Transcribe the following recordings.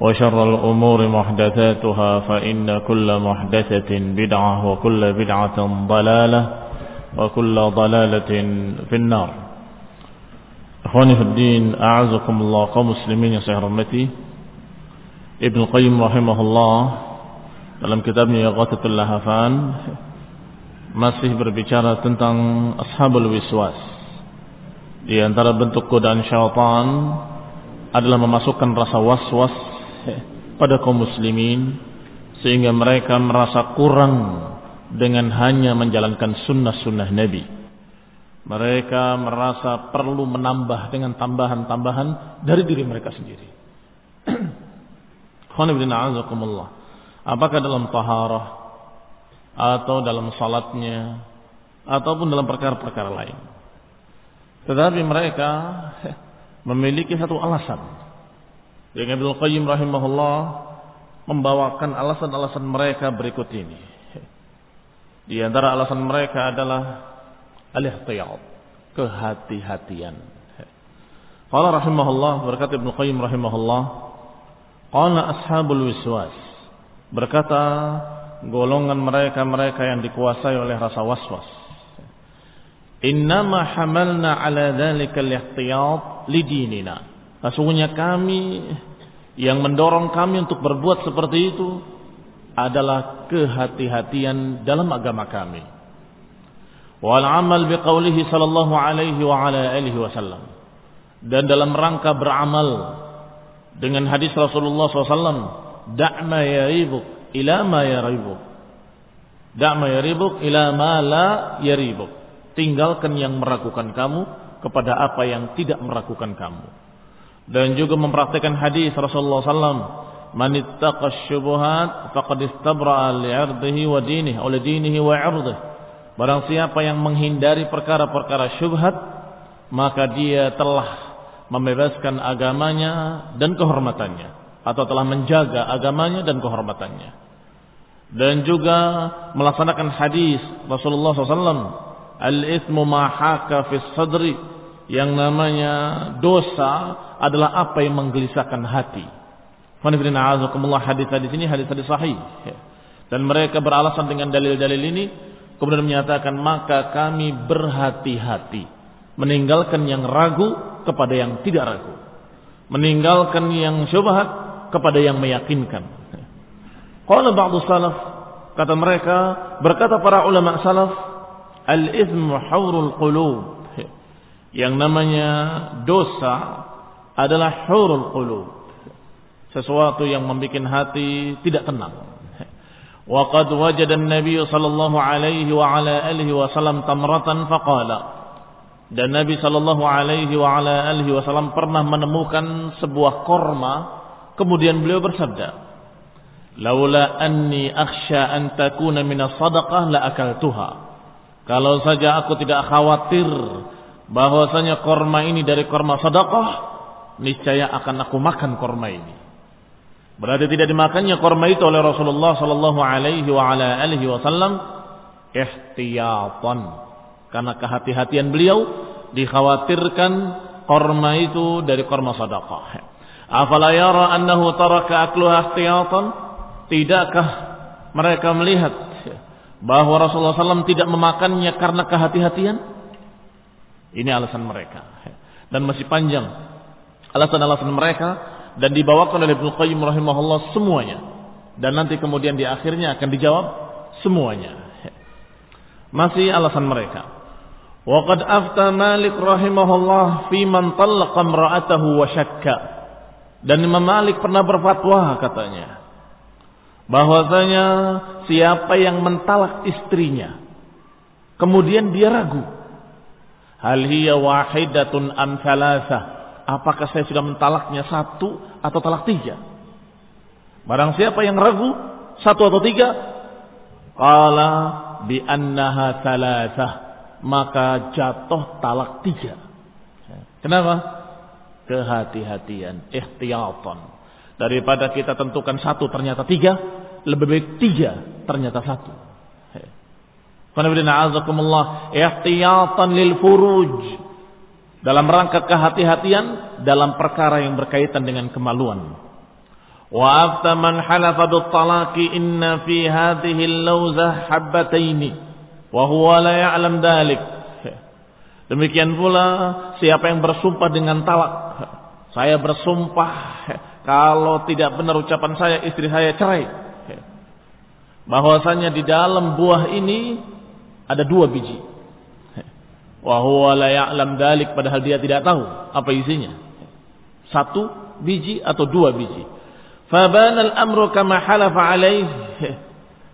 وشر الأمور محدثاتها فإن كل محدثة بدعة وكل بدعة ضلالة وكل ضلالة في النار Ikhwani Fiddin, A'azakumullah kaum muslimin yang saya hormati Ibn Qayyim rahimahullah Dalam kitabnya Yaqatatul Lahafan Masih berbicara tentang Ashabul Wiswas Di antara bentuk godaan syaitan Adalah memasukkan rasa was-was pada kaum muslimin Sehingga mereka merasa kurang Dengan hanya menjalankan sunnah-sunnah Nabi mereka merasa perlu menambah dengan tambahan-tambahan dari diri mereka sendiri. Apakah dalam taharah atau dalam salatnya ataupun dalam perkara-perkara lain. Tetapi mereka memiliki satu alasan. Yang Ibnu Qayyim rahimahullah membawakan alasan-alasan mereka berikut ini. Di antara alasan mereka adalah al-ihtiyat, kehati-hatian. Qala rahimahullah berkata Ibnu Qayyim rahimahullah, qala ashabul wiswas. Berkata golongan mereka-mereka yang dikuasai oleh rasa waswas. Innama hamalna ala dzalika al-ihtiyat lidinina. Sesungguhnya kami yang mendorong kami untuk berbuat seperti itu adalah kehati-hatian dalam agama kami. Wal amal biqaulihi sallallahu alaihi wa ala alihi wasallam. Dan dalam rangka beramal dengan hadis Rasulullah SAW da'ma yaribuk ila ma yaribuk da'ma yaribuk ila ma la yaribuk tinggalkan yang meragukan kamu kepada apa yang tidak meragukan kamu dan juga mempraktikkan hadis Rasulullah SAW man ittaqa syubuhat faqad istabra'a li'irdihi wa dinihi aw dinihi wa 'irdihi Barang siapa yang menghindari perkara-perkara syubhat, maka dia telah membebaskan agamanya dan kehormatannya. Atau telah menjaga agamanya dan kehormatannya. Dan juga melaksanakan hadis Rasulullah SAW. Al-ithmu ma'haka fis sadri. Yang namanya dosa adalah apa yang menggelisahkan hati. Hadis-hadis ini hadis-hadis sahih. Dan mereka beralasan dengan dalil-dalil ini Kemudian menyatakan maka kami berhati-hati meninggalkan yang ragu kepada yang tidak ragu. Meninggalkan yang syubhat kepada yang meyakinkan. Qala ba'du salaf kata mereka berkata para ulama salaf al-ithmu qulub. Yang namanya dosa adalah hurul qulub. Sesuatu yang membuat hati tidak tenang. Wa qad wajada an-nabiy sallallahu alaihi wa ala alihi wa salam tamratan faqala. Dan Nabi sallallahu alaihi wa ala alihi wasallam pernah menemukan sebuah korma kemudian beliau bersabda, "Laula anni akhsha an takuna min as-sadaqah la akaltuha." Kalau saja aku tidak khawatir bahwasanya korma ini dari korma sedekah, niscaya akan aku makan korma ini. Berarti tidak dimakannya korma itu oleh Rasulullah sallallahu alaihi wa wasallam ihtiyatan. Karena kehati-hatian beliau dikhawatirkan korma itu dari korma sedekah. Afala yara annahu taraka akluha ihtiyatan? Tidakkah mereka melihat bahwa Rasulullah SAW tidak memakannya karena kehati-hatian? Ini alasan mereka. Dan masih panjang alasan-alasan mereka dan dibawakan oleh Ibnu Qayyim rahimahullah semuanya. Dan nanti kemudian di akhirnya akan dijawab semuanya. Masih alasan mereka. Waqad afta Malik rahimahullah fi man talaqa imra'atahu wa syakka. Dan Imam Malik pernah berfatwa katanya bahwasanya siapa yang mentalak istrinya kemudian dia ragu hal hiya wahidatun am thalathah apakah saya sudah mentalaknya satu atau talak tiga? Barang siapa yang ragu satu atau tiga, qala bi annaha thalathah, maka jatuh talak tiga. Kenapa? Kehati-hatian, ihtiyatan. Daripada kita tentukan satu ternyata tiga, lebih baik tiga ternyata satu. Qanabidina ihtiyatan lil furuj dalam rangka kehati-hatian dalam perkara yang berkaitan dengan kemaluan. Wa afta man halafa inna fi hadhihi al-lawzah habbataini wa huwa la ya'lam dalik. Demikian pula siapa yang bersumpah dengan talak. Saya bersumpah kalau tidak benar ucapan saya istri saya cerai. Bahwasanya di dalam buah ini ada dua biji. Wa huwa la ya'lam dalik padahal dia tidak tahu apa isinya. Satu biji atau dua biji. Fabana al-amru kama halafa alaih.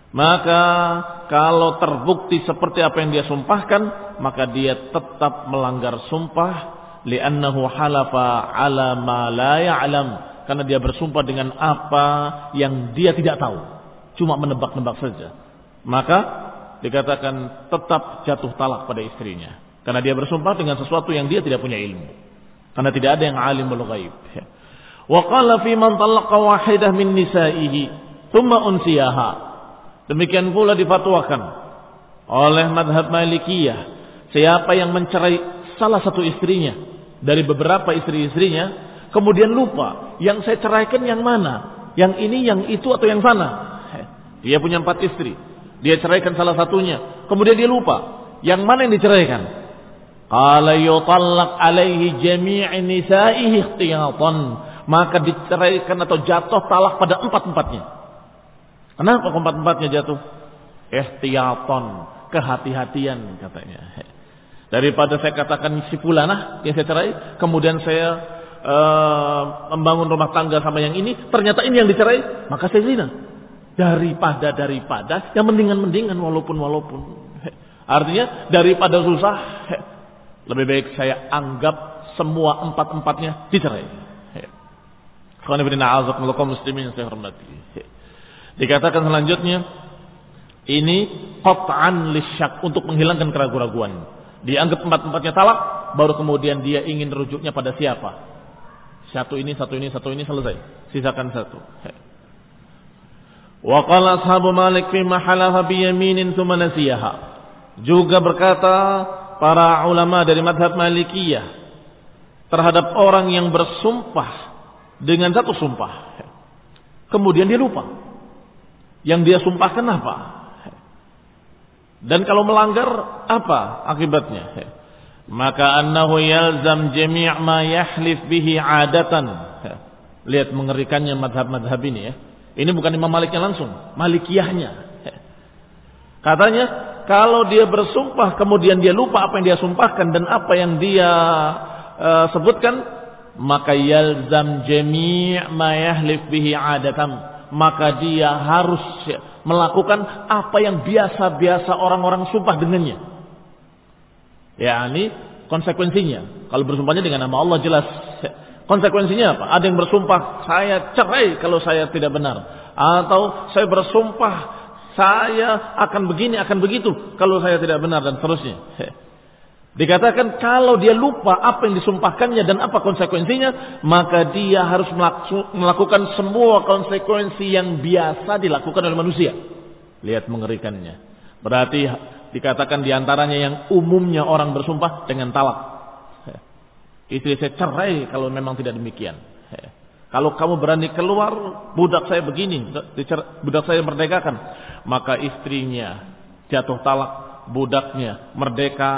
Maka kalau terbukti seperti apa yang dia sumpahkan, maka dia tetap melanggar sumpah li'annahu halafa ala ma la ya'lam karena dia bersumpah dengan apa yang dia tidak tahu, cuma menebak-nebak saja. Maka dikatakan tetap jatuh talak pada istrinya. Karena dia bersumpah dengan sesuatu yang dia tidak punya ilmu. Karena tidak ada yang alim ghaib. Wa qala fi man talaqa wahidah min nisaihi thumma unsiyaha. Demikian pula difatwakan oleh madhab Malikiyah. Siapa yang mencerai salah satu istrinya dari beberapa istri-istrinya, kemudian lupa yang saya ceraikan yang mana, yang ini, yang itu atau yang sana. Dia punya empat istri, dia ceraikan salah satunya, kemudian dia lupa yang mana yang diceraikan. Qala yutallaq alaihi jami'i nisa'ihi ikhtiyatan. Maka diceraikan atau jatuh talak pada empat-empatnya. Kenapa empat-empatnya jatuh? Ihtiyatan. Kehati-hatian katanya. Daripada saya katakan si fulanah yang saya cerai. Kemudian saya uh, membangun rumah tangga sama yang ini. Ternyata ini yang dicerai. Maka saya zina. Daripada, daripada. Yang mendingan-mendingan walaupun, walaupun. Artinya daripada susah lebih baik saya anggap semua empat-empatnya dicerai. muslimin yang saya hormati. Dikatakan selanjutnya, ini qat'an lisyak untuk menghilangkan keraguan-raguan. Dianggap empat-empatnya talak, baru kemudian dia ingin rujuknya pada siapa. Satu ini, satu ini, satu ini selesai. Sisakan satu. Wa qala ashabu Malik fi mahalaha bi yaminin Juga berkata para ulama dari madhab Malikiyah terhadap orang yang bersumpah dengan satu sumpah. Kemudian dia lupa. Yang dia sumpahkan apa? Dan kalau melanggar apa akibatnya? Maka annahu yalzam jami' ma yahlif bihi adatan. Lihat mengerikannya madhab-madhab ini ya. Ini bukan Imam Maliknya langsung, Malikiyahnya. Katanya kalau dia bersumpah kemudian dia lupa apa yang dia sumpahkan dan apa yang dia uh, sebutkan maka yalzam jami' ma yahlif bihi adatam maka dia harus melakukan apa yang biasa-biasa orang-orang sumpah dengannya. Ya, ini konsekuensinya. Kalau bersumpahnya dengan nama Allah jelas. Konsekuensinya apa? Ada yang bersumpah, saya cerai kalau saya tidak benar. Atau saya bersumpah, saya akan begini, akan begitu kalau saya tidak benar dan seterusnya. Dikatakan kalau dia lupa apa yang disumpahkannya dan apa konsekuensinya, maka dia harus melakukan semua konsekuensi yang biasa dilakukan oleh manusia. Lihat mengerikannya. Berarti dikatakan di antaranya yang umumnya orang bersumpah dengan talak. Istri saya cerai kalau memang tidak demikian. Kalau kamu berani keluar, budak saya begini, budak saya merdekakan. Maka istrinya jatuh talak, budaknya merdeka,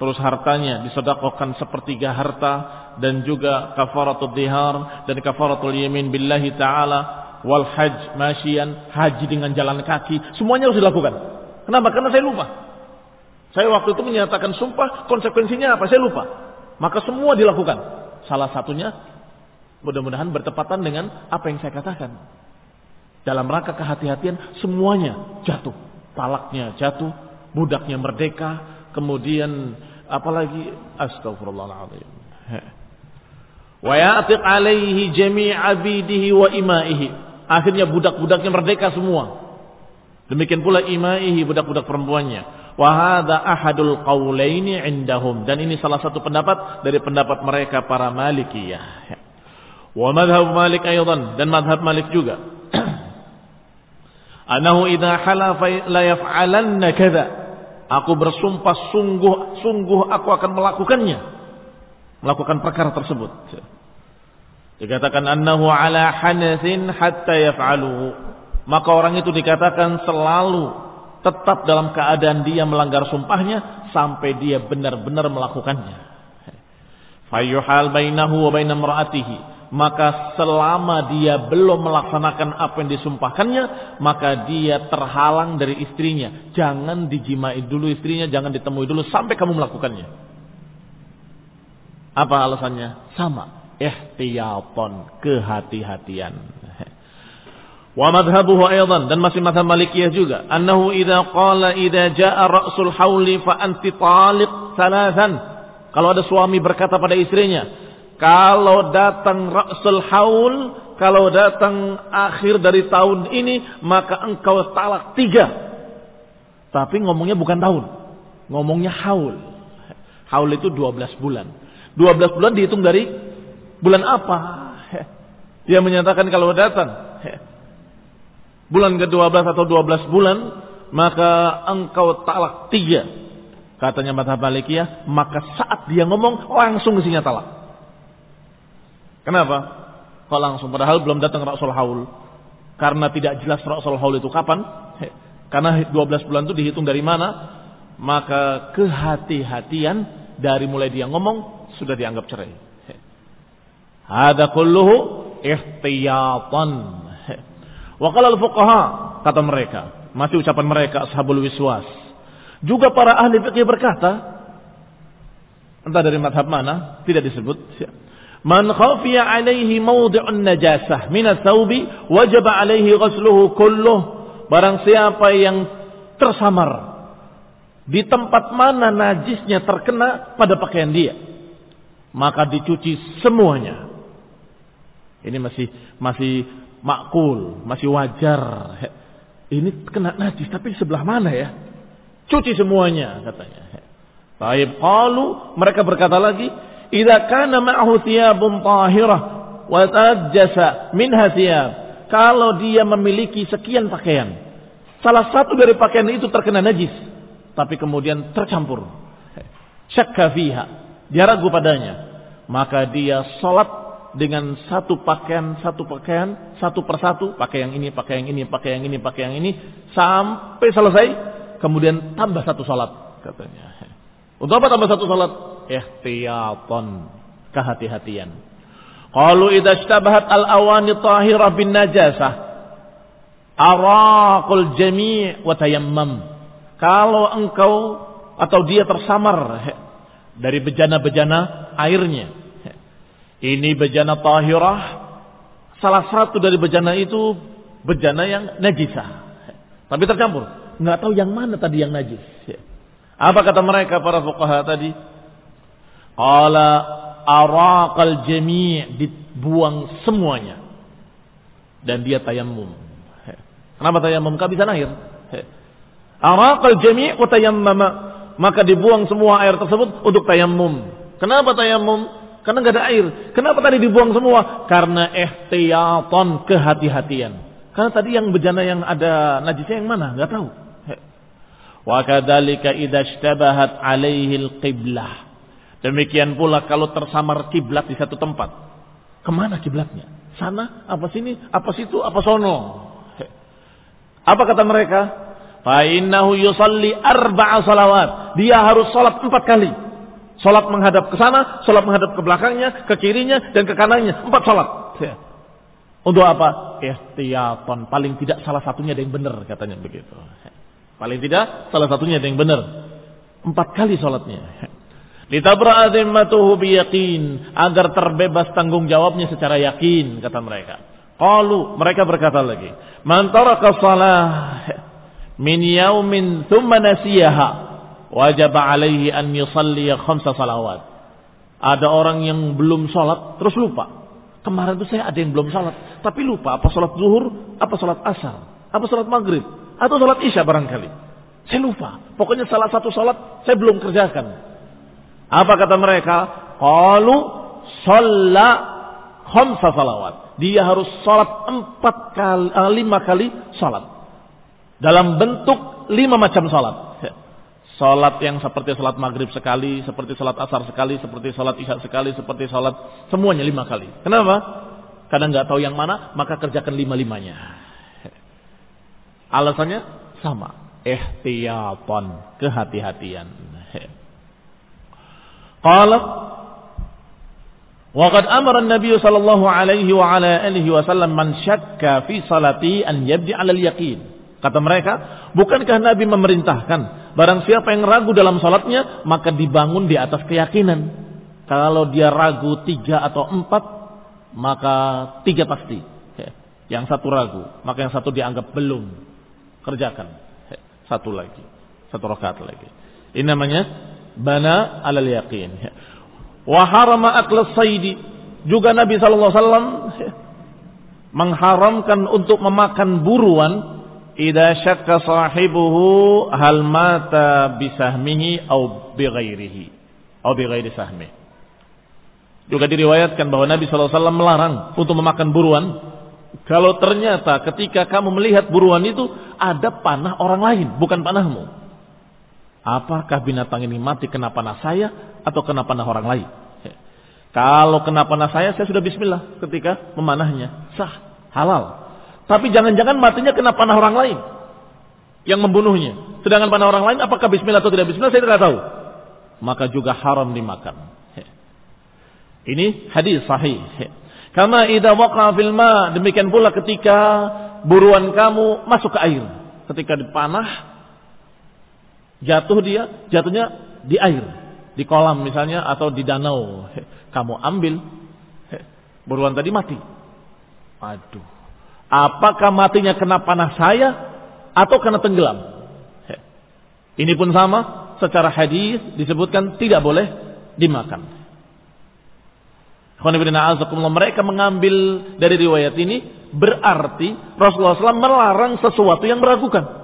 terus hartanya disedekahkan sepertiga harta dan juga kafaratul dihar dan kafaratul yamin billahi taala wal hajj masyian haji dengan jalan kaki semuanya harus dilakukan. Kenapa? Karena saya lupa. Saya waktu itu menyatakan sumpah konsekuensinya apa? Saya lupa. Maka semua dilakukan. Salah satunya mudah-mudahan bertepatan dengan apa yang saya katakan. Dalam rangka kehati-hatian semuanya jatuh. Talaknya jatuh budaknya merdeka kemudian apalagi? Astagfirullahaladzim wa ya'tiq alaihi jami' abidihi wa imaihi. Akhirnya budak-budaknya merdeka semua. Demikian pula imaihi budak-budak perempuannya. Wa hadha ahadul qaulaini indahum. Dan ini salah satu pendapat dari pendapat mereka para malikiyah wa madhab malik aydan dan madhab malik juga anahu idha halafa la yaf'alanna kadza Aku bersumpah sungguh sungguh aku akan melakukannya. Melakukan perkara tersebut. Dikatakan annahu ala hanathin hatta yaf'alu. Maka orang itu dikatakan selalu tetap dalam keadaan dia melanggar sumpahnya sampai dia benar-benar melakukannya. Fayuhal bainahu wa bainam ra'atihi maka selama dia belum melaksanakan apa yang disumpahkannya, maka dia terhalang dari istrinya. Jangan dijimai dulu istrinya, jangan ditemui dulu sampai kamu melakukannya. Apa alasannya? Sama, ihtiyatan, kehati-hatian. Wa madhabuhu aydan dan masih madhab Malikiyah juga, annahu idza qala idza jaa ra'sul hauli fa anti taliq thalathan. Kalau ada suami berkata pada istrinya, kalau datang Rasul Haul, kalau datang akhir dari tahun ini, maka engkau talak tiga. Tapi ngomongnya bukan tahun. Ngomongnya haul. Haul itu 12 bulan. 12 bulan dihitung dari bulan apa? Dia menyatakan kalau datang bulan ke-12 atau 12 bulan, maka engkau talak tiga. Katanya Mata Malikiyah, maka saat dia ngomong langsung isinya talak. Kenapa? Kok langsung padahal belum datang Rasul Haul. Karena tidak jelas Rasul Haul itu kapan. Karena 12 bulan itu dihitung dari mana. Maka kehati-hatian dari mulai dia ngomong sudah dianggap cerai. Hada kulluhu ihtiyatan. Wa qala al-fuqaha kata mereka, masih ucapan mereka ashabul wiswas. Juga para ahli fikih berkata, entah dari madhab mana, tidak disebut. Man khafiya alaihi mawdi'un najasah min thawbi wajaba alaihi ghusluhu kulluh. Barang siapa yang tersamar di tempat mana najisnya terkena pada pakaian dia, maka dicuci semuanya. Ini masih masih makul, masih wajar. Ini kena najis tapi sebelah mana ya? Cuci semuanya katanya. Taib qalu mereka berkata lagi, Idza kana ma'ahu thiyabun tahirah wa tajassa minha thiyab. Kalau dia memiliki sekian pakaian, salah satu dari pakaian itu terkena najis, tapi kemudian tercampur. Syakka fiha. Dia ragu padanya. Maka dia salat dengan satu pakaian, satu pakaian, satu persatu, pakai yang ini, pakai yang ini, pakai yang ini, pakai yang ini, sampai selesai, kemudian tambah satu salat, katanya. Untuk apa tambah satu salat? Ihtiyatan, kehati-hatian. Qalu idza ishtabahat al-awani tahirah bin najasah araqul jami' wa tayammam. Kalau engkau atau dia tersamar dari bejana-bejana airnya. Ini bejana tahirah. Salah satu dari bejana itu bejana yang najisah. Tapi tercampur. Nggak tahu yang mana tadi yang najis. Apa kata mereka para fuqaha tadi? Qala araqal jami' dibuang semuanya. Dan dia tayamum. Kenapa tayamum? Kehabisan air. Araqal jami' wa tayammama. Maka dibuang semua air tersebut untuk tayamum. Kenapa tayamum? Karena nggak ada air. Kenapa tadi dibuang semua? Karena ihtiyaton kehati-hatian. Karena tadi yang bejana yang ada najisnya yang mana? Nggak tahu. Wa kadzalika idza ishtabahat alaihi al-qiblah. Demikian pula kalau tersamar kiblat di satu tempat. Ke mana kiblatnya? Sana, apa sini, apa situ, apa sono? Apa kata mereka? Fa innahu yusalli arba'a salawat. Dia harus salat empat kali. Salat menghadap ke sana, salat menghadap ke belakangnya, ke kirinya dan ke kanannya. Empat salat. Untuk apa? Ihtiyatan. Paling tidak salah satunya ada yang benar katanya begitu. Paling tidak salah satunya ada yang benar. Empat kali sholatnya. Litabra azimmatuhu biyaqin. Agar terbebas tanggung jawabnya secara yakin, kata mereka. Qalu, mereka berkata lagi. Man taraka salah min yaumin thumma nasiyaha. Wajib alaihi an yusalli khamsa salawat. Ada orang yang belum sholat, terus lupa. Kemarin itu saya ada yang belum sholat. Tapi lupa apa sholat zuhur, apa sholat asar, apa sholat maghrib. Atau sholat isya barangkali. Saya lupa. Pokoknya salah satu sholat saya belum kerjakan. Apa kata mereka? Qalu sholla khamsa salawat. Dia harus sholat empat kali, uh, lima kali sholat. Dalam bentuk lima macam sholat. Sholat yang seperti sholat maghrib sekali, seperti sholat asar sekali, seperti sholat isya sekali, seperti sholat semuanya lima kali. Kenapa? Karena nggak tahu yang mana, maka kerjakan lima-limanya. Alasannya sama. Ihtiyatan. Kehati-hatian. Qala Waqad amara Nabi sallallahu alaihi wa ala alihi wasallam man syakka fi salati an yabdi 'ala al-yaqin. Kata mereka, bukankah Nabi memerintahkan barang siapa yang ragu dalam salatnya maka dibangun di atas keyakinan. Kalau dia ragu tiga atau empat maka tiga pasti. Yang satu ragu, maka yang satu dianggap belum. Kerjakan. Satu lagi. Satu rakaat lagi. Ini namanya bana alal yakin. Wa harama saidi. Juga Nabi SAW mengharamkan untuk memakan buruan idza syakka sahibuhu hal mata bisahmihi au bighairihi au bighairi sahmi. Juga diriwayatkan bahwa Nabi SAW melarang untuk memakan buruan kalau ternyata ketika kamu melihat buruan itu ada panah orang lain, bukan panahmu. Apakah binatang ini mati kena panah saya atau kena panah orang lain? Kalau kena panah saya, saya sudah bismillah ketika memanahnya. Sah, halal. Tapi jangan-jangan matinya kena panah orang lain yang membunuhnya. Sedangkan panah orang lain apakah bismillah atau tidak bismillah saya tidak tahu. Maka juga haram dimakan. Ini hadis sahih. Kama idza waqa fil ma, demikian pula ketika buruan kamu masuk ke air. Ketika dipanah jatuh dia, jatuhnya di air, di kolam misalnya atau di danau. Kamu ambil buruan tadi mati. Aduh. Apakah matinya kena panah saya atau kena tenggelam? Ini pun sama, secara hadis disebutkan tidak boleh dimakan. Mereka mengambil dari riwayat ini berarti Rasulullah SAW melarang sesuatu yang meragukan.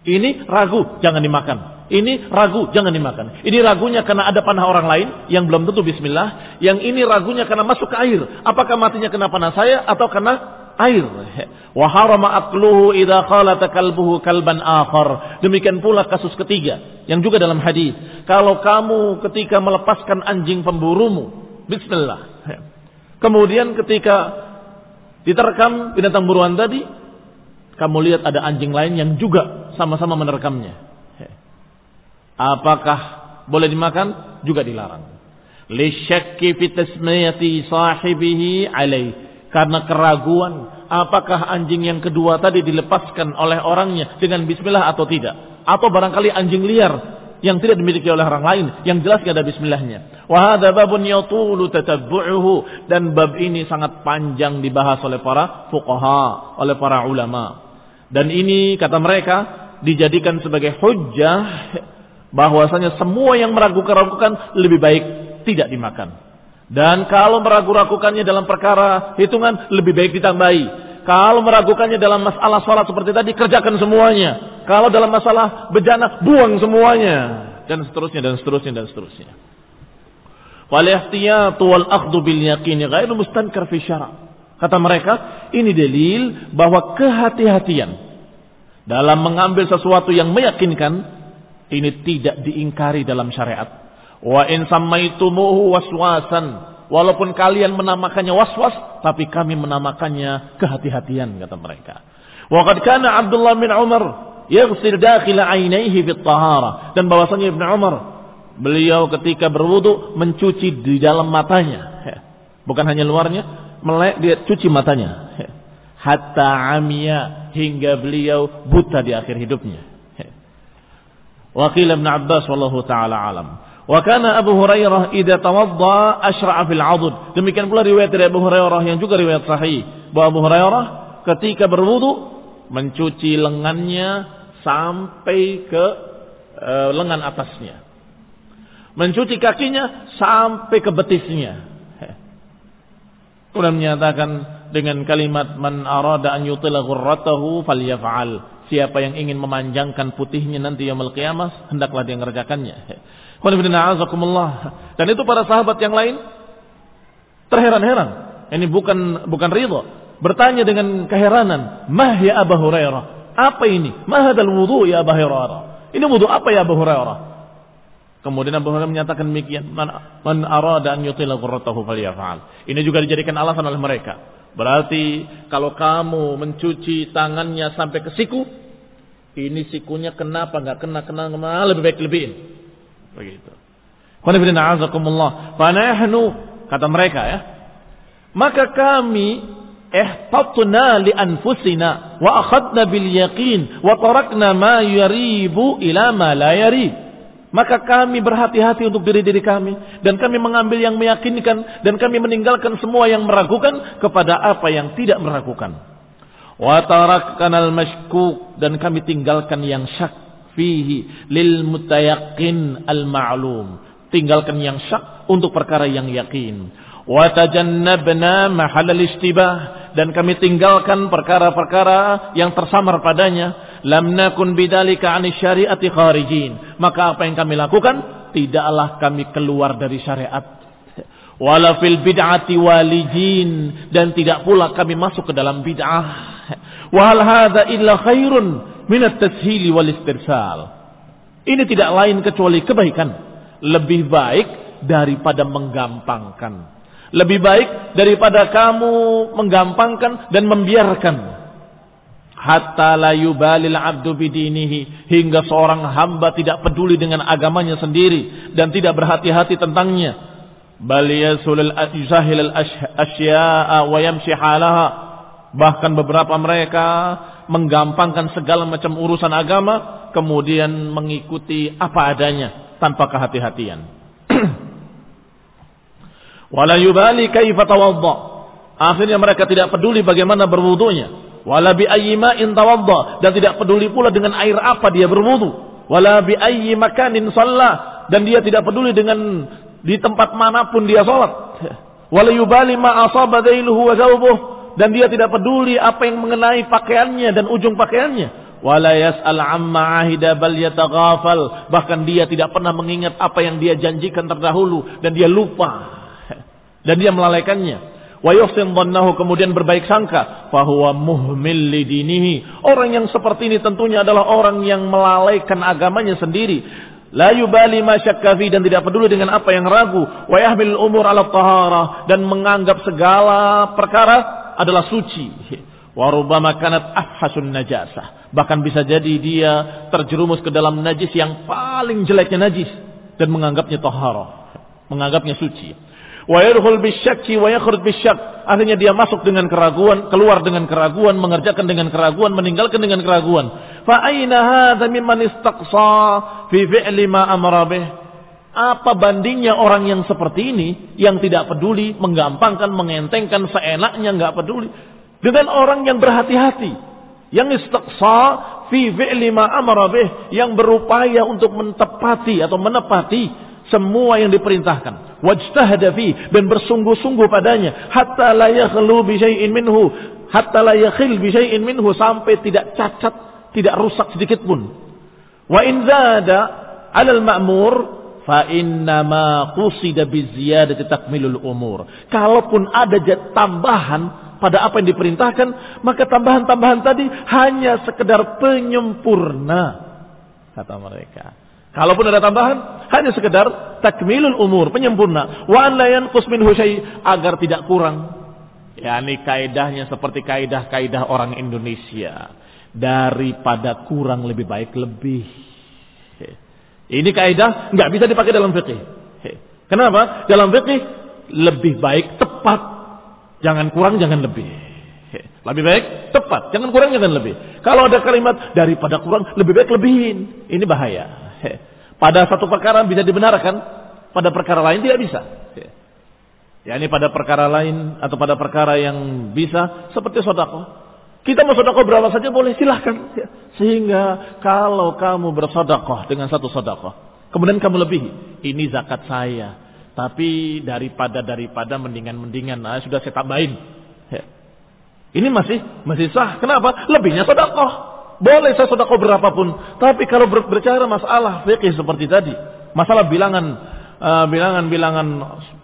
Ini ragu, jangan dimakan. Ini ragu, jangan dimakan. Ini ragunya karena ada panah orang lain yang belum tentu bismillah. Yang ini ragunya karena masuk ke air. Apakah matinya kena panah saya atau kena air? Wa harama akluhu idza khalata kalbuhu kalban akhar. Demikian pula kasus ketiga yang juga dalam hadis. Kalau kamu ketika melepaskan anjing pemburumu, Bismillah. Kemudian ketika diterkam binatang buruan tadi, kamu lihat ada anjing lain yang juga sama-sama menerkamnya. Apakah boleh dimakan? Juga dilarang. Sahibihi. Karena keraguan, apakah anjing yang kedua tadi dilepaskan oleh orangnya dengan bismillah atau tidak? Atau barangkali anjing liar yang tidak dimiliki oleh orang lain yang jelas ada bismillahnya babun dan bab ini sangat panjang dibahas oleh para fuqaha oleh para ulama dan ini kata mereka dijadikan sebagai hujjah bahwasanya semua yang meragukan-ragukan lebih baik tidak dimakan dan kalau meragukan-ragukannya dalam perkara hitungan lebih baik ditambahi kalau meragukannya dalam masalah sholat seperti tadi, kerjakan semuanya. Kalau dalam masalah bejana, buang semuanya. Dan seterusnya, dan seterusnya, dan seterusnya. Walihtiyatu wal akhdu bil yaqini ghairu mustankar fi syara. Kata mereka, ini dalil bahwa kehati-hatian dalam mengambil sesuatu yang meyakinkan ini tidak diingkari dalam syariat. Wa in sammaitumuhu waswasan Walaupun kalian menamakannya was-was, tapi kami menamakannya kehati-hatian kata mereka. Waqad kana Abdullah bin Umar yaghsil dakhil ainaihi fit tahara dan bahwasanya Ibnu Umar beliau ketika berwudu mencuci di dalam matanya. Bukan hanya luarnya, melek dia cuci matanya. Hatta amia hingga beliau buta di akhir hidupnya. Wakil Ibn Abbas wallahu taala alam. Wa kana Abu Hurairah idza tawadda asyra'a fil 'adud. Demikian pula riwayat dari Abu Hurairah yang juga riwayat sahih bahwa Abu Hurairah ketika berwudu mencuci lengannya sampai ke e, lengan atasnya. Mencuci kakinya sampai ke betisnya. Kemudian menyatakan dengan kalimat man arada an yutila ghurratahu falyaf'al. Siapa yang ingin memanjangkan putihnya nanti yaumul qiyamah hendaklah dia mengerjakannya. Dan itu para sahabat yang lain terheran-heran. Ini bukan bukan ridho. Bertanya dengan keheranan, "Mah ya Abu Hurairah? Apa ini? Mah hadal wudu ya Abu Hurairah? Ini wudu apa ya Abu Hurairah?" Kemudian Abu Hurairah menyatakan demikian, "Man, arada an yutila ghurratahu falyaf'al." Ini juga dijadikan alasan oleh mereka. Berarti kalau kamu mencuci tangannya sampai ke siku, ini sikunya kenapa nggak kena kena lebih baik lebihin. Begitu. Fanahnu kata mereka ya. Maka kami ihtatna li anfusina wa akhadna bil yaqin wa tarakna ma yaribu ila ma la yarib. Maka kami berhati-hati untuk diri-diri kami dan kami mengambil yang meyakinkan dan kami meninggalkan semua yang meragukan kepada apa yang tidak meragukan. Dan kami tinggalkan yang syak fihi lil mutayaqqin al ma'lum. Tinggalkan yang syak untuk perkara yang yakin. Wa tajannabna mahal istibah dan kami tinggalkan perkara-perkara yang tersamar padanya. Lam nakun bidzalika 'ani syariati kharijin. Maka apa yang kami lakukan tidaklah kami keluar dari syariat. Wala fil bid'ati walijin dan tidak pula kami masuk ke dalam bid'ah. Wa hal hadza illa khairun minat tashili wal istirsal. Ini tidak lain kecuali kebaikan. Lebih baik daripada menggampangkan. Lebih baik daripada kamu menggampangkan dan membiarkan. Hatta la yubalil abdu bidinihi. Hingga seorang hamba tidak peduli dengan agamanya sendiri. Dan tidak berhati-hati tentangnya. Bal yasulil asya'a wa yamshi. Bahkan beberapa mereka menggampangkan segala macam urusan agama, kemudian mengikuti apa adanya tanpa kehati-hatian. Wala yubali kaifa tawadda. Akhirnya mereka tidak peduli bagaimana berwudunya. Wala bi ayyi ma'in tawadda dan tidak peduli pula dengan air apa dia berwudu. Wala bi ayyi makanin shalla dan dia tidak peduli dengan di tempat mana pun dia salat. Wala yubali ma asaba dhailuhu wa thawbuhu dan dia tidak peduli apa yang mengenai pakaiannya dan ujung pakaiannya. Wala yas'al amma ahida bal yataghafal. Bahkan dia tidak pernah mengingat apa yang dia janjikan terdahulu dan dia lupa. Dan dia melalaikannya. Wa kemudian berbaik sangka fahuwa muhmil lidinihi. Orang yang seperti ini tentunya adalah orang yang melalaikan agamanya sendiri. La yubali ma dan tidak peduli dengan apa yang ragu. Wa yahmil umur ala tahara dan menganggap segala perkara adalah suci. Warubama kanat afhasun najasah. Bahkan bisa jadi dia terjerumus ke dalam najis yang paling jeleknya najis. Dan menganggapnya tohara. Menganggapnya suci. Wa yadkhul bisyakki wa yakhruj bisyak. Akhirnya dia masuk dengan keraguan, keluar dengan keraguan, mengerjakan dengan keraguan, meninggalkan dengan keraguan. Fa aina hadza mimman istaqsa fi fi'li ma amara bih? Apa bandingnya orang yang seperti ini yang tidak peduli, menggampangkan, mengentengkan seenaknya nggak peduli dengan orang yang berhati-hati, yang istaqsa fi fi'li ma amara bih, yang berupaya untuk mentepati atau menepati semua yang diperintahkan. Wajtahada fi dan bersungguh-sungguh padanya hatta la yakhlu bi syai'in minhu, hatta la yakhil bi syai'in minhu sampai tidak cacat, tidak rusak sedikit pun. Wa in zada 'ala al-ma'mur fa inna ma qusida bi ziyadati takmilul umur. Kalaupun ada tambahan pada apa yang diperintahkan, maka tambahan-tambahan tadi hanya sekedar penyempurna kata mereka. Kalaupun ada tambahan, hanya sekedar takmilul umur, penyempurna. Wa an la yanqus agar tidak kurang. Yani kaidahnya seperti kaidah-kaidah orang Indonesia. Daripada kurang lebih baik lebih. Ini kaidah nggak bisa dipakai dalam fikih. Kenapa? Dalam fikih lebih baik tepat, jangan kurang, jangan lebih. Lebih baik tepat, jangan kurang, jangan lebih. Kalau ada kalimat daripada kurang, lebih baik lebihin. Ini bahaya. Pada satu perkara bisa dibenarkan, pada perkara lain tidak bisa. Ya ini pada perkara lain atau pada perkara yang bisa seperti sodako. Kita mau sodakoh berapa saja boleh silahkan. Sehingga kalau kamu bersodakoh dengan satu sodakoh. Kemudian kamu lebih. Ini zakat saya. Tapi daripada daripada mendingan mendingan. Nah, sudah saya tambahin. Ini masih masih sah. Kenapa? Lebihnya sodakoh. Boleh saya sodakoh berapapun. Tapi kalau berbicara masalah fikih seperti tadi. Masalah bilangan uh, bilangan-bilangan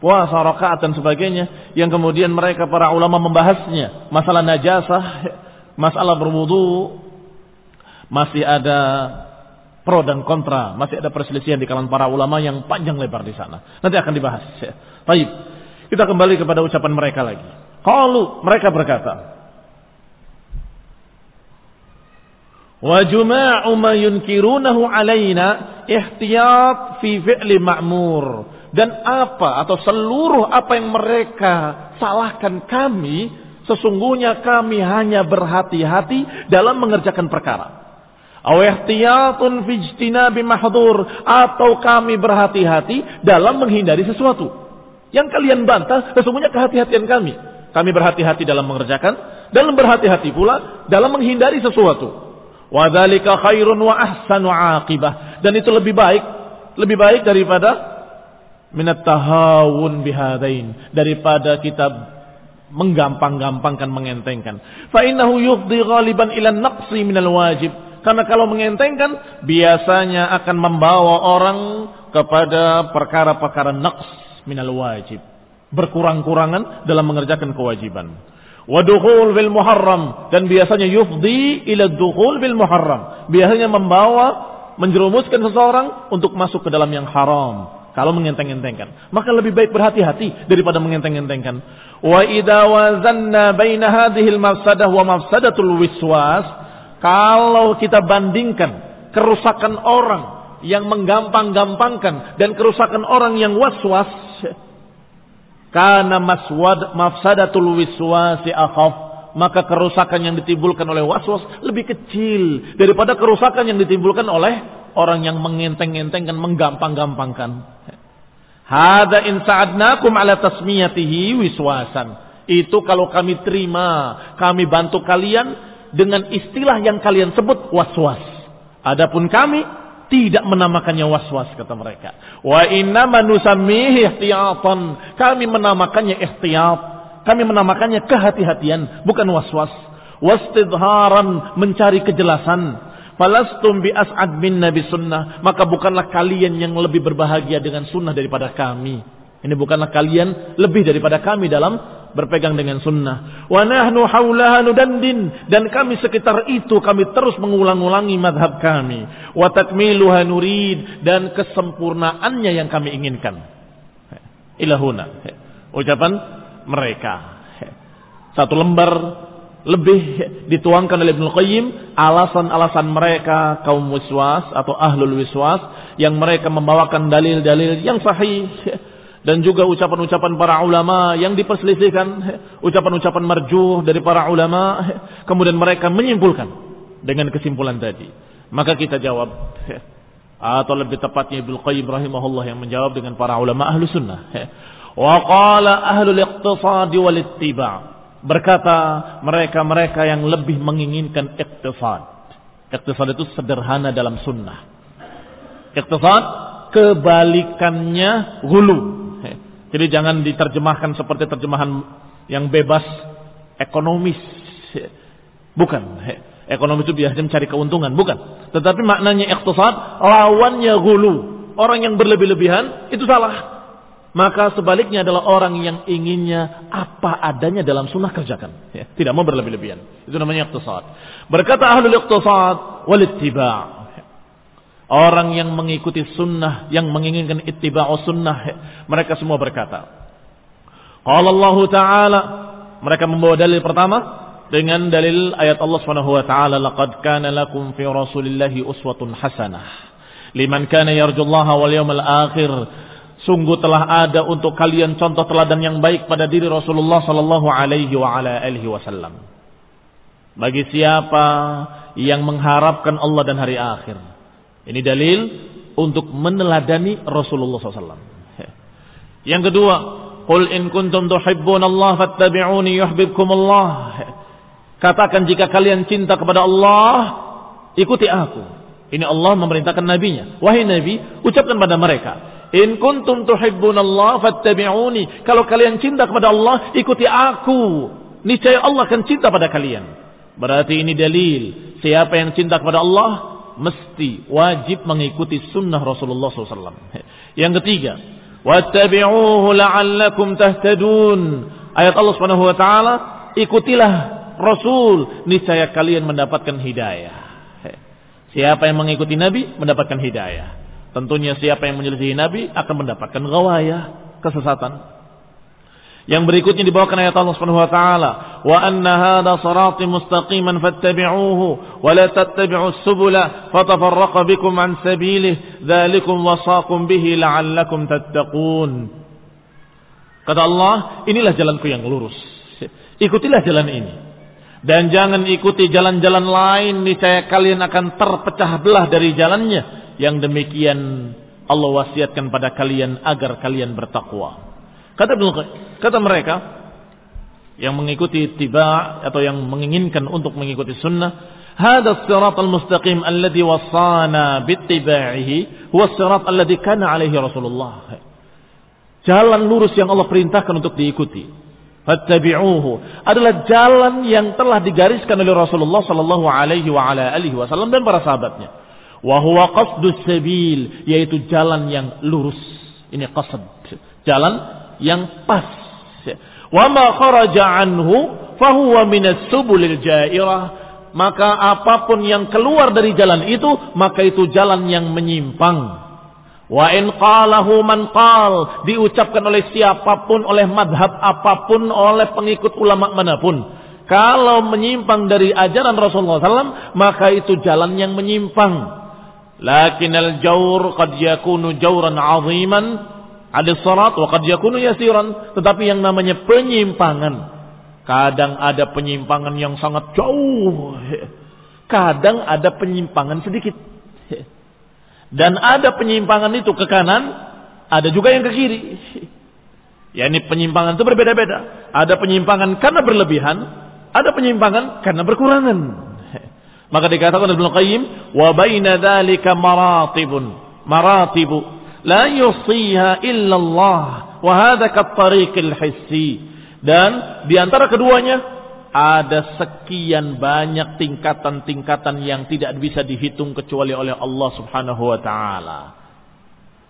puasa, rakaat dan sebagainya yang kemudian mereka para ulama membahasnya masalah najasah masalah berwudu masih ada pro dan kontra, masih ada perselisihan di kalangan para ulama yang panjang lebar di sana. Nanti akan dibahas. Baik. Kita kembali kepada ucapan mereka lagi. Kalau mereka berkata, Wa juma'u ma yunkirunahu alaina ihtiyat fi fi'li ma'mur. Dan apa atau seluruh apa yang mereka salahkan kami Sesungguhnya kami hanya berhati-hati dalam mengerjakan perkara. Awihtiyatun fijtina bimahdur. Atau kami berhati-hati dalam menghindari sesuatu. Yang kalian bantah sesungguhnya kehati-hatian kami. Kami berhati-hati dalam mengerjakan. Dalam berhati-hati pula dalam menghindari sesuatu. Wadhalika khairun wa ahsanu aqibah. Dan itu lebih baik. Lebih baik daripada minat tahawun bihadain. Daripada kita menggampang-gampangkan mengentengkan. Fa innahu yufdi ghaliban ila naqsi minal wajib. Karena kalau mengentengkan biasanya akan membawa orang kepada perkara-perkara naqs minal wajib. Berkurang-kurangan dalam mengerjakan kewajiban. Wadukhul bil muharram dan biasanya yufdi ila dukhul bil muharram. Biasanya membawa menjerumuskan seseorang untuk masuk ke dalam yang haram. Kalau mengenteng-entengkan. Maka lebih baik berhati-hati daripada mengenteng-entengkan. Wa idza wazanna baina hadhihi al-mafsadah wa mafsadatul wiswas, kalau kita bandingkan kerusakan orang yang menggampang-gampangkan dan kerusakan orang yang waswas, karena maswad mafsadatul wiswasi akhaf maka kerusakan yang ditimbulkan oleh waswas lebih kecil daripada kerusakan yang ditimbulkan oleh orang yang mengenteng-entengkan, menggampang-gampangkan. Hada in sa'adnakum ala tasmiyatihi wiswasan. Itu kalau kami terima, kami bantu kalian dengan istilah yang kalian sebut waswas. Adapun kami tidak menamakannya waswas kata mereka. Wa inna manusammihi ihtiyatan. Kami menamakannya ihtiyat. Kami menamakannya kehati-hatian, bukan waswas. Wastidharan mencari kejelasan Falastum bi as'ad min nabi sunnah. Maka bukanlah kalian yang lebih berbahagia dengan sunnah daripada kami. Ini bukanlah kalian lebih daripada kami dalam berpegang dengan sunnah. Wa nahnu haulaha nudandin. Dan kami sekitar itu kami terus mengulang-ulangi madhab kami. Wa takmiluha. Dan kesempurnaannya yang kami inginkan. Ilahuna. Ucapan mereka. Satu lembar lebih dituangkan oleh Ibnu Qayyim alasan-alasan mereka kaum wiswas atau ahlul wiswas yang mereka membawakan dalil-dalil yang sahih dan juga ucapan-ucapan para ulama yang diperselisihkan ucapan-ucapan marjuh dari para ulama kemudian mereka menyimpulkan dengan kesimpulan tadi? Maka kita jawab atau lebih tepatnya Ibnu Qayyim rahimahullah yang menjawab dengan para ulama ahlu sunnah. Wa qala ahlul iqtisad wal ittiba. Berkata mereka-mereka yang lebih menginginkan iktisad. Iktisad itu sederhana dalam sunnah. Iktisad kebalikannya hulu. Jadi jangan diterjemahkan seperti terjemahan yang bebas ekonomis. Bukan. Ekonomi itu biasanya mencari keuntungan, bukan. Tetapi maknanya iktisad lawannya hulu. Orang yang berlebih-lebihan itu salah. Maka sebaliknya adalah orang yang inginnya apa adanya dalam sunnah kerjakan. Ya, tidak mau berlebih-lebihan. Itu namanya iktisad. Berkata ahlul iktisad wal ittiba' Orang yang mengikuti sunnah, yang menginginkan ittiba'u sunnah, mereka semua berkata. Qala Allah Ta'ala, mereka membawa dalil pertama dengan dalil ayat Allah Subhanahu wa taala, "Laqad kana lakum fi Rasulillahi uswatun hasanah liman kana yarjullaha wal yawmal akhir." Sungguh telah ada untuk kalian contoh teladan yang baik pada diri Rasulullah sallallahu alaihi wa ala alihi wasallam. Bagi siapa yang mengharapkan Allah dan hari akhir ini dalil untuk meneladani Rasulullah SAW. Yang kedua, Qul in kuntum Allah fattabi'uni yuhibbukum Allah. Katakan jika kalian cinta kepada Allah, ikuti aku. Ini Allah memerintahkan nabinya. Wahai nabi, ucapkan pada mereka, In kuntum Allah fattabi'uni. Kalau kalian cinta kepada Allah, ikuti aku. Niscaya Allah akan cinta pada kalian. Berarti ini dalil. Siapa yang cinta kepada Allah, mesti wajib mengikuti sunnah Rasulullah SAW. Yang ketiga, wattabi'uhu la'allakum tahtadun. Ayat Allah Subhanahu wa taala, ikutilah Rasul, niscaya kalian mendapatkan hidayah. Siapa yang mengikuti Nabi mendapatkan hidayah. Tentunya siapa yang menyelisihi Nabi akan mendapatkan gawayah, kesesatan. Yang berikutnya dibawakan ayat Allah Subhanahu wa taala, "Wa anna hadha sirati mustaqiman fattabi'uhu wa la tattabi'us subula fatafarraqa bikum an sabilihi, dzalikum wasaqum bihi la'allakum tattaqun." Kata Allah, inilah jalanku yang lurus. Ikutilah jalan ini. Dan jangan ikuti jalan-jalan lain, niscaya kalian akan terpecah belah dari jalannya. Yang demikian Allah wasiatkan pada kalian agar kalian bertakwa. Kata kata mereka yang mengikuti tiba atau yang menginginkan untuk mengikuti sunnah, hada sirat al-mustaqim alladhi wasana bittiba'ihi huwa sirat alladhi kana alaihi Rasulullah. Jalan lurus yang Allah perintahkan untuk diikuti. Fattabi'uhu adalah jalan yang telah digariskan oleh Rasulullah sallallahu alaihi wa ala alihi wasallam dan para sahabatnya. Wa huwa qasdus sabil yaitu jalan yang lurus. Ini qasd. Jalan yang pas. Wa ma kharaja anhu fahuwa minas subulil jairah. Maka apa pun yang keluar dari jalan itu, maka itu jalan yang menyimpang. Wa in qalahu man qal, diucapkan oleh siapa pun, oleh madhab apa pun, oleh pengikut ulama mana pun. Kalau menyimpang dari ajaran Rasulullah SAW, maka itu jalan yang menyimpang. Lakin al-jawr qad yakunu jawran aziman ada salat wa qad yakunu yasiran, tetapi yang namanya penyimpangan kadang ada penyimpangan yang sangat jauh. Kadang ada penyimpangan sedikit. Dan ada penyimpangan itu ke kanan, ada juga yang ke kiri. Ya ini penyimpangan itu berbeda-beda. Ada penyimpangan karena berlebihan, ada penyimpangan karena berkurangan. Maka dikatakan Ibnu Qayyim, wa baina dzalika maratibun. Maratibu dan di antara keduanya ada sekian banyak tingkatan-tingkatan yang tidak bisa dihitung kecuali oleh Allah Subhanahu wa taala.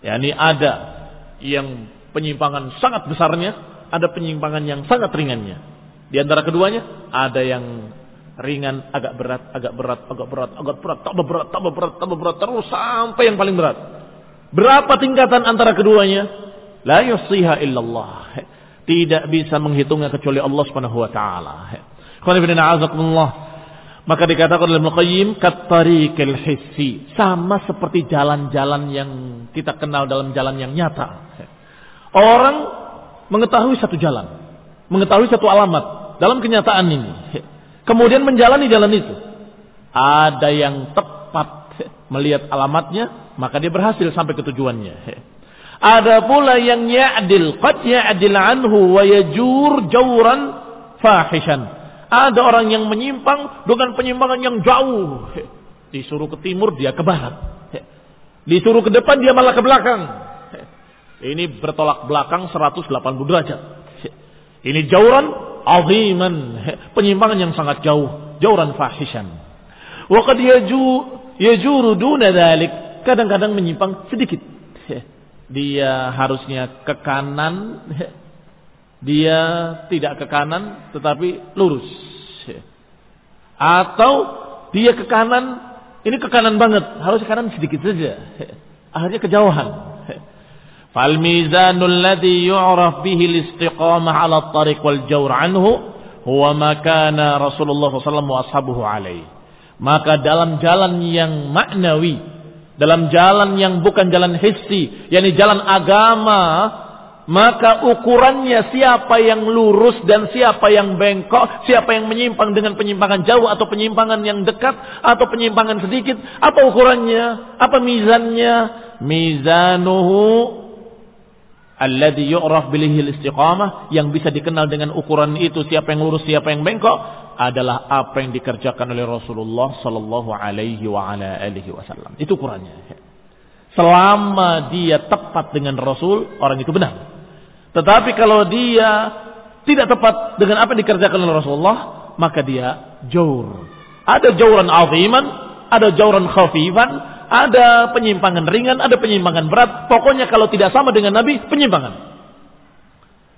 Yani ada yang penyimpangan sangat besarnya, ada penyimpangan yang sangat ringannya. Di antara keduanya ada yang ringan, agak berat, agak berat, agak berat, agak berat, tambah berat, tambah berat, tambah berat terus sampai yang paling berat. Berapa tingkatan antara keduanya? La yusiha illallah. Tidak bisa menghitungnya kecuali Allah Subhanahu wa taala. Maka dikatakan oleh Muqayyim kattariqil hissi, sama seperti jalan-jalan yang kita kenal dalam jalan yang nyata. Orang mengetahui satu jalan, mengetahui satu alamat dalam kenyataan ini. Kemudian menjalani jalan itu. Ada yang tepat melihat alamatnya, maka dia berhasil sampai ke tujuannya. Ada pula yang ya'dil, qad ya'dil anhu wa yajur jawran fahishan. Ada orang yang menyimpang dengan penyimpangan yang jauh. Disuruh ke timur, dia ke barat. Disuruh ke depan, dia malah ke belakang. Ini bertolak belakang 180 derajat. Ini jauran aziman. Penyimpangan yang sangat jauh. Jauran fahishan. Wa qad yaju, yajuru duna dhalik. Kadang-kadang menyimpang sedikit dia harusnya ke kanan, dia tidak ke kanan tetapi lurus. Atau dia ke kanan, ini ke kanan banget, harus ke kanan sedikit saja. Akhirnya kejauhan. Fal mizanul ladzi yu'raf bihi al-istiqamah 'ala at-tariq wal jawr anhu huwa ma kana Rasulullah sallallahu wa ashabuhu alaihi. Maka dalam jalan yang maknawi dalam jalan yang bukan jalan hissi, yakni jalan agama, maka ukurannya siapa yang lurus dan siapa yang bengkok, siapa yang menyimpang dengan penyimpangan jauh atau penyimpangan yang dekat atau penyimpangan sedikit, apa ukurannya? Apa mizannya? Mizanuhu alladhi yu'raf bilihi istiqamah yang bisa dikenal dengan ukuran itu siapa yang lurus siapa yang bengkok adalah apa yang dikerjakan oleh Rasulullah sallallahu alaihi wa ala alihi wasallam. Itu ukurannya. Selama dia tepat dengan Rasul, orang itu benar. Tetapi kalau dia tidak tepat dengan apa yang dikerjakan oleh Rasulullah, maka dia jauh. Ada jauran aziman, ada jauran khafifan, ada penyimpangan ringan, ada penyimpangan berat. Pokoknya kalau tidak sama dengan Nabi, penyimpangan.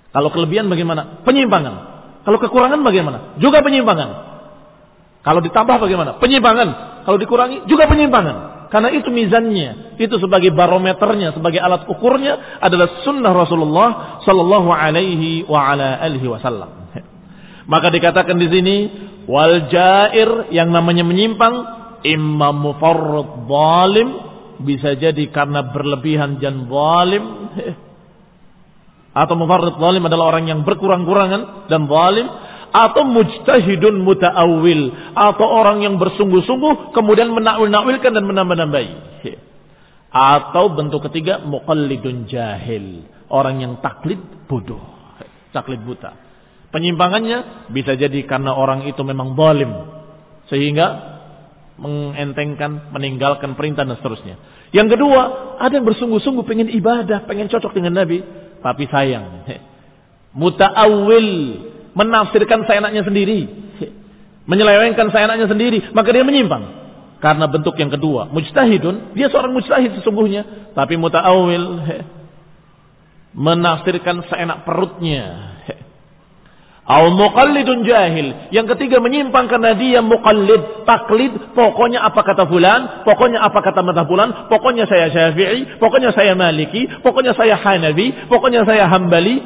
Kalau kelebihan bagaimana? Penyimpangan. Kalau kekurangan bagaimana? Juga penyimpangan. Kalau ditambah bagaimana? Penyimpangan. Kalau dikurangi juga penyimpangan. Karena itu mizannya, itu sebagai barometernya, sebagai alat ukurnya adalah sunnah Rasulullah Sallallahu Alaihi wa ala alihi Wasallam. Maka dikatakan di sini wal jair yang namanya menyimpang imam mufarrid zalim bisa jadi karena berlebihan dan zalim. Atau mufarrid zalim adalah orang yang berkurang-kurangan dan zalim. Atau mujtahidun muta'awil atau orang yang bersungguh-sungguh kemudian menakwil-nakwilkan dan menambah-nambahi. Atau bentuk ketiga muqallidun jahil orang yang taklid bodoh. Taklid buta. Penyimpangannya bisa jadi karena orang itu memang zalim. Sehingga mengentengkan, meninggalkan perintah dan seterusnya. Yang kedua, ada yang bersungguh-sungguh pengen ibadah, pengen cocok dengan Nabi tapi sayang. Muta'awil menafsirkan seenaknya sendiri. Menyelewengkan seenaknya sendiri, maka dia menyimpang. Karena bentuk yang kedua, mujtahidun, dia seorang mujtahid sesungguhnya, tapi muta'awil menafsirkan seenak perutnya. Au muqallidun jahil. Yang ketiga menyimpang karena dia muqallid, taklid. Pokoknya apa kata fulan, pokoknya apa kata mata fulan, pokoknya saya syafi'i, pokoknya saya maliki, pokoknya saya hanabi, pokoknya saya hambali.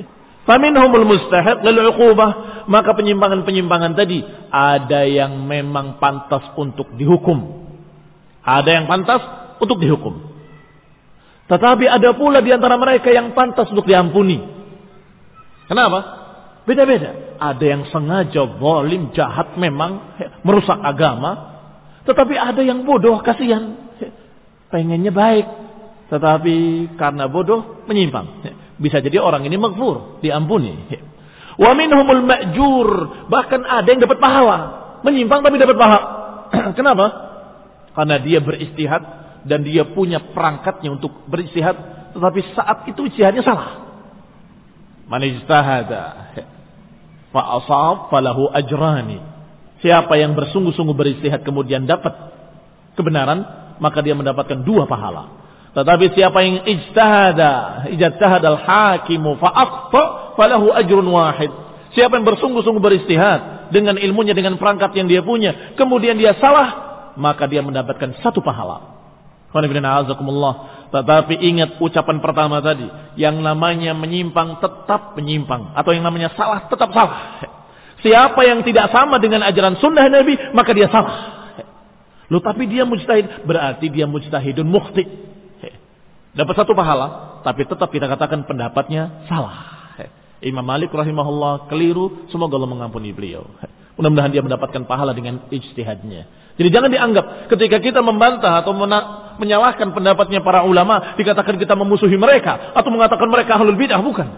Faminhumul mustahiq lil uqubah. Maka penyimpangan-penyimpangan tadi ada yang memang pantas untuk dihukum. Ada yang pantas untuk dihukum. Tetapi ada pula di antara mereka yang pantas untuk diampuni. Kenapa? Beda-beda. Ada yang sengaja zalim, jahat memang, merusak agama. Tetapi ada yang bodoh, kasihan. Pengennya baik. Tetapi karena bodoh, menyimpang. Bisa jadi orang ini maghfur, diampuni. Wa minhumul ma'jur. Bahkan ada yang dapat pahala. Menyimpang tapi dapat pahala. Kenapa? Karena dia beristihad dan dia punya perangkatnya untuk beristihad. Tetapi saat itu istihadnya salah. Man ijtahada fa'asab falahu ajrani. Siapa yang bersungguh-sungguh beristihad kemudian dapat kebenaran, maka dia mendapatkan dua pahala. Tetapi siapa yang ijtahada, ijtahad al-hakimu fa'aqta falahu ajrun wahid. Siapa yang bersungguh-sungguh beristihad dengan ilmunya, dengan perangkat yang dia punya, kemudian dia salah, maka dia mendapatkan satu pahala. Tetapi ingat ucapan pertama tadi. Yang namanya menyimpang tetap menyimpang. Atau yang namanya salah tetap salah. Siapa yang tidak sama dengan ajaran sunnah Nabi, maka dia salah. Loh tapi dia mujtahid. Berarti dia mujtahidun mukhti. Dapat satu pahala. Tapi tetap kita katakan pendapatnya salah. Imam Malik rahimahullah keliru. Semoga Allah mengampuni beliau. Mudah-mudahan dia mendapatkan pahala dengan ijtihadnya. Jadi jangan dianggap ketika kita membantah atau menyalahkan pendapatnya para ulama dikatakan kita memusuhi mereka atau mengatakan mereka ahlul bidah bukan.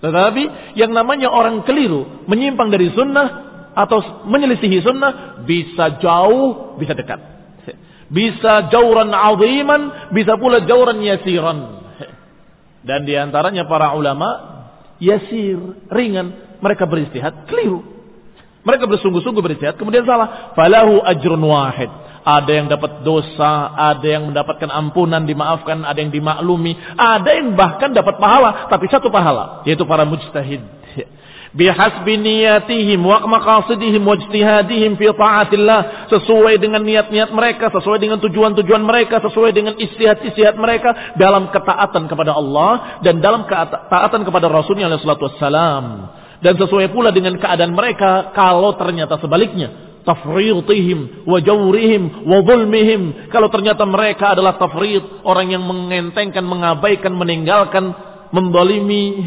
Tetapi yang namanya orang keliru menyimpang dari sunnah atau menyelisihi sunnah bisa jauh bisa dekat. Bisa jauran aziman, bisa pula jauran yasiran. Dan di antaranya para ulama yasir, ringan, mereka beristihad keliru. Mereka bersungguh-sungguh beristihad, kemudian salah. Falahu ajrun wahid. Ada yang dapat dosa, ada yang mendapatkan ampunan, dimaafkan, ada yang dimaklumi, ada yang bahkan dapat pahala, tapi satu pahala, yaitu para mujtahid. Bihasbi niyatihim wa maqasidihim ta'atillah. Sesuai dengan niat-niat mereka, sesuai dengan tujuan-tujuan mereka, sesuai dengan istihad-istihad mereka dalam ketaatan kepada Allah dan dalam ketaatan kepada Rasulnya alaihi salatu. Dan sesuai pula dengan keadaan mereka kalau ternyata sebaliknya. Tafritihim, wa jawrihim, wa zulmihim. Kalau ternyata mereka adalah tafrit, orang yang mengentengkan, mengabaikan, meninggalkan, membalimi,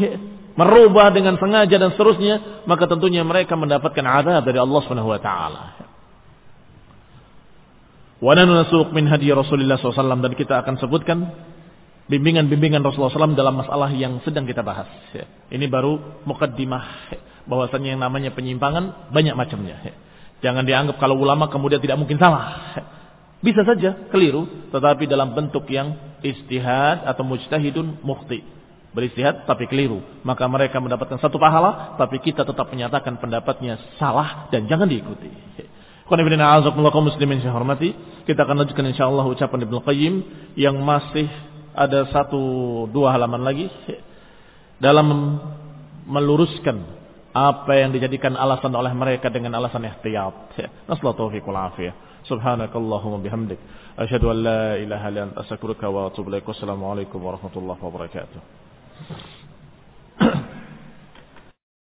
merubah dengan sengaja dan seterusnya, maka tentunya mereka mendapatkan azab dari Allah Subhanahu wa taala. Wa nasuq min hadi Rasulullah SAW dan kita akan sebutkan bimbingan-bimbingan Rasulullah SAW dalam masalah yang sedang kita bahas. Ini baru mukaddimah bahwasanya yang namanya penyimpangan banyak macamnya. Jangan dianggap kalau ulama kemudian tidak mungkin salah. Bisa saja keliru, tetapi dalam bentuk yang istihad atau mujtahidun mukhti. Beristihad tapi keliru. Maka mereka mendapatkan satu pahala, tapi kita tetap menyatakan pendapatnya salah dan jangan diikuti. muslimin saya hormati. Kita akan lanjutkan insyaallah ucapan Ibnu Qayyim yang masih ada satu dua halaman lagi dalam meluruskan apa yang dijadikan alasan oleh mereka dengan alasan ihtiyat. Nasallahu taufiq wal afiyah. Subhanakallahumma bihamdik asyhadu an la ilaha illa anta astaghfiruka wa atubu ilaik. Warahmatullahi wabarakatuh.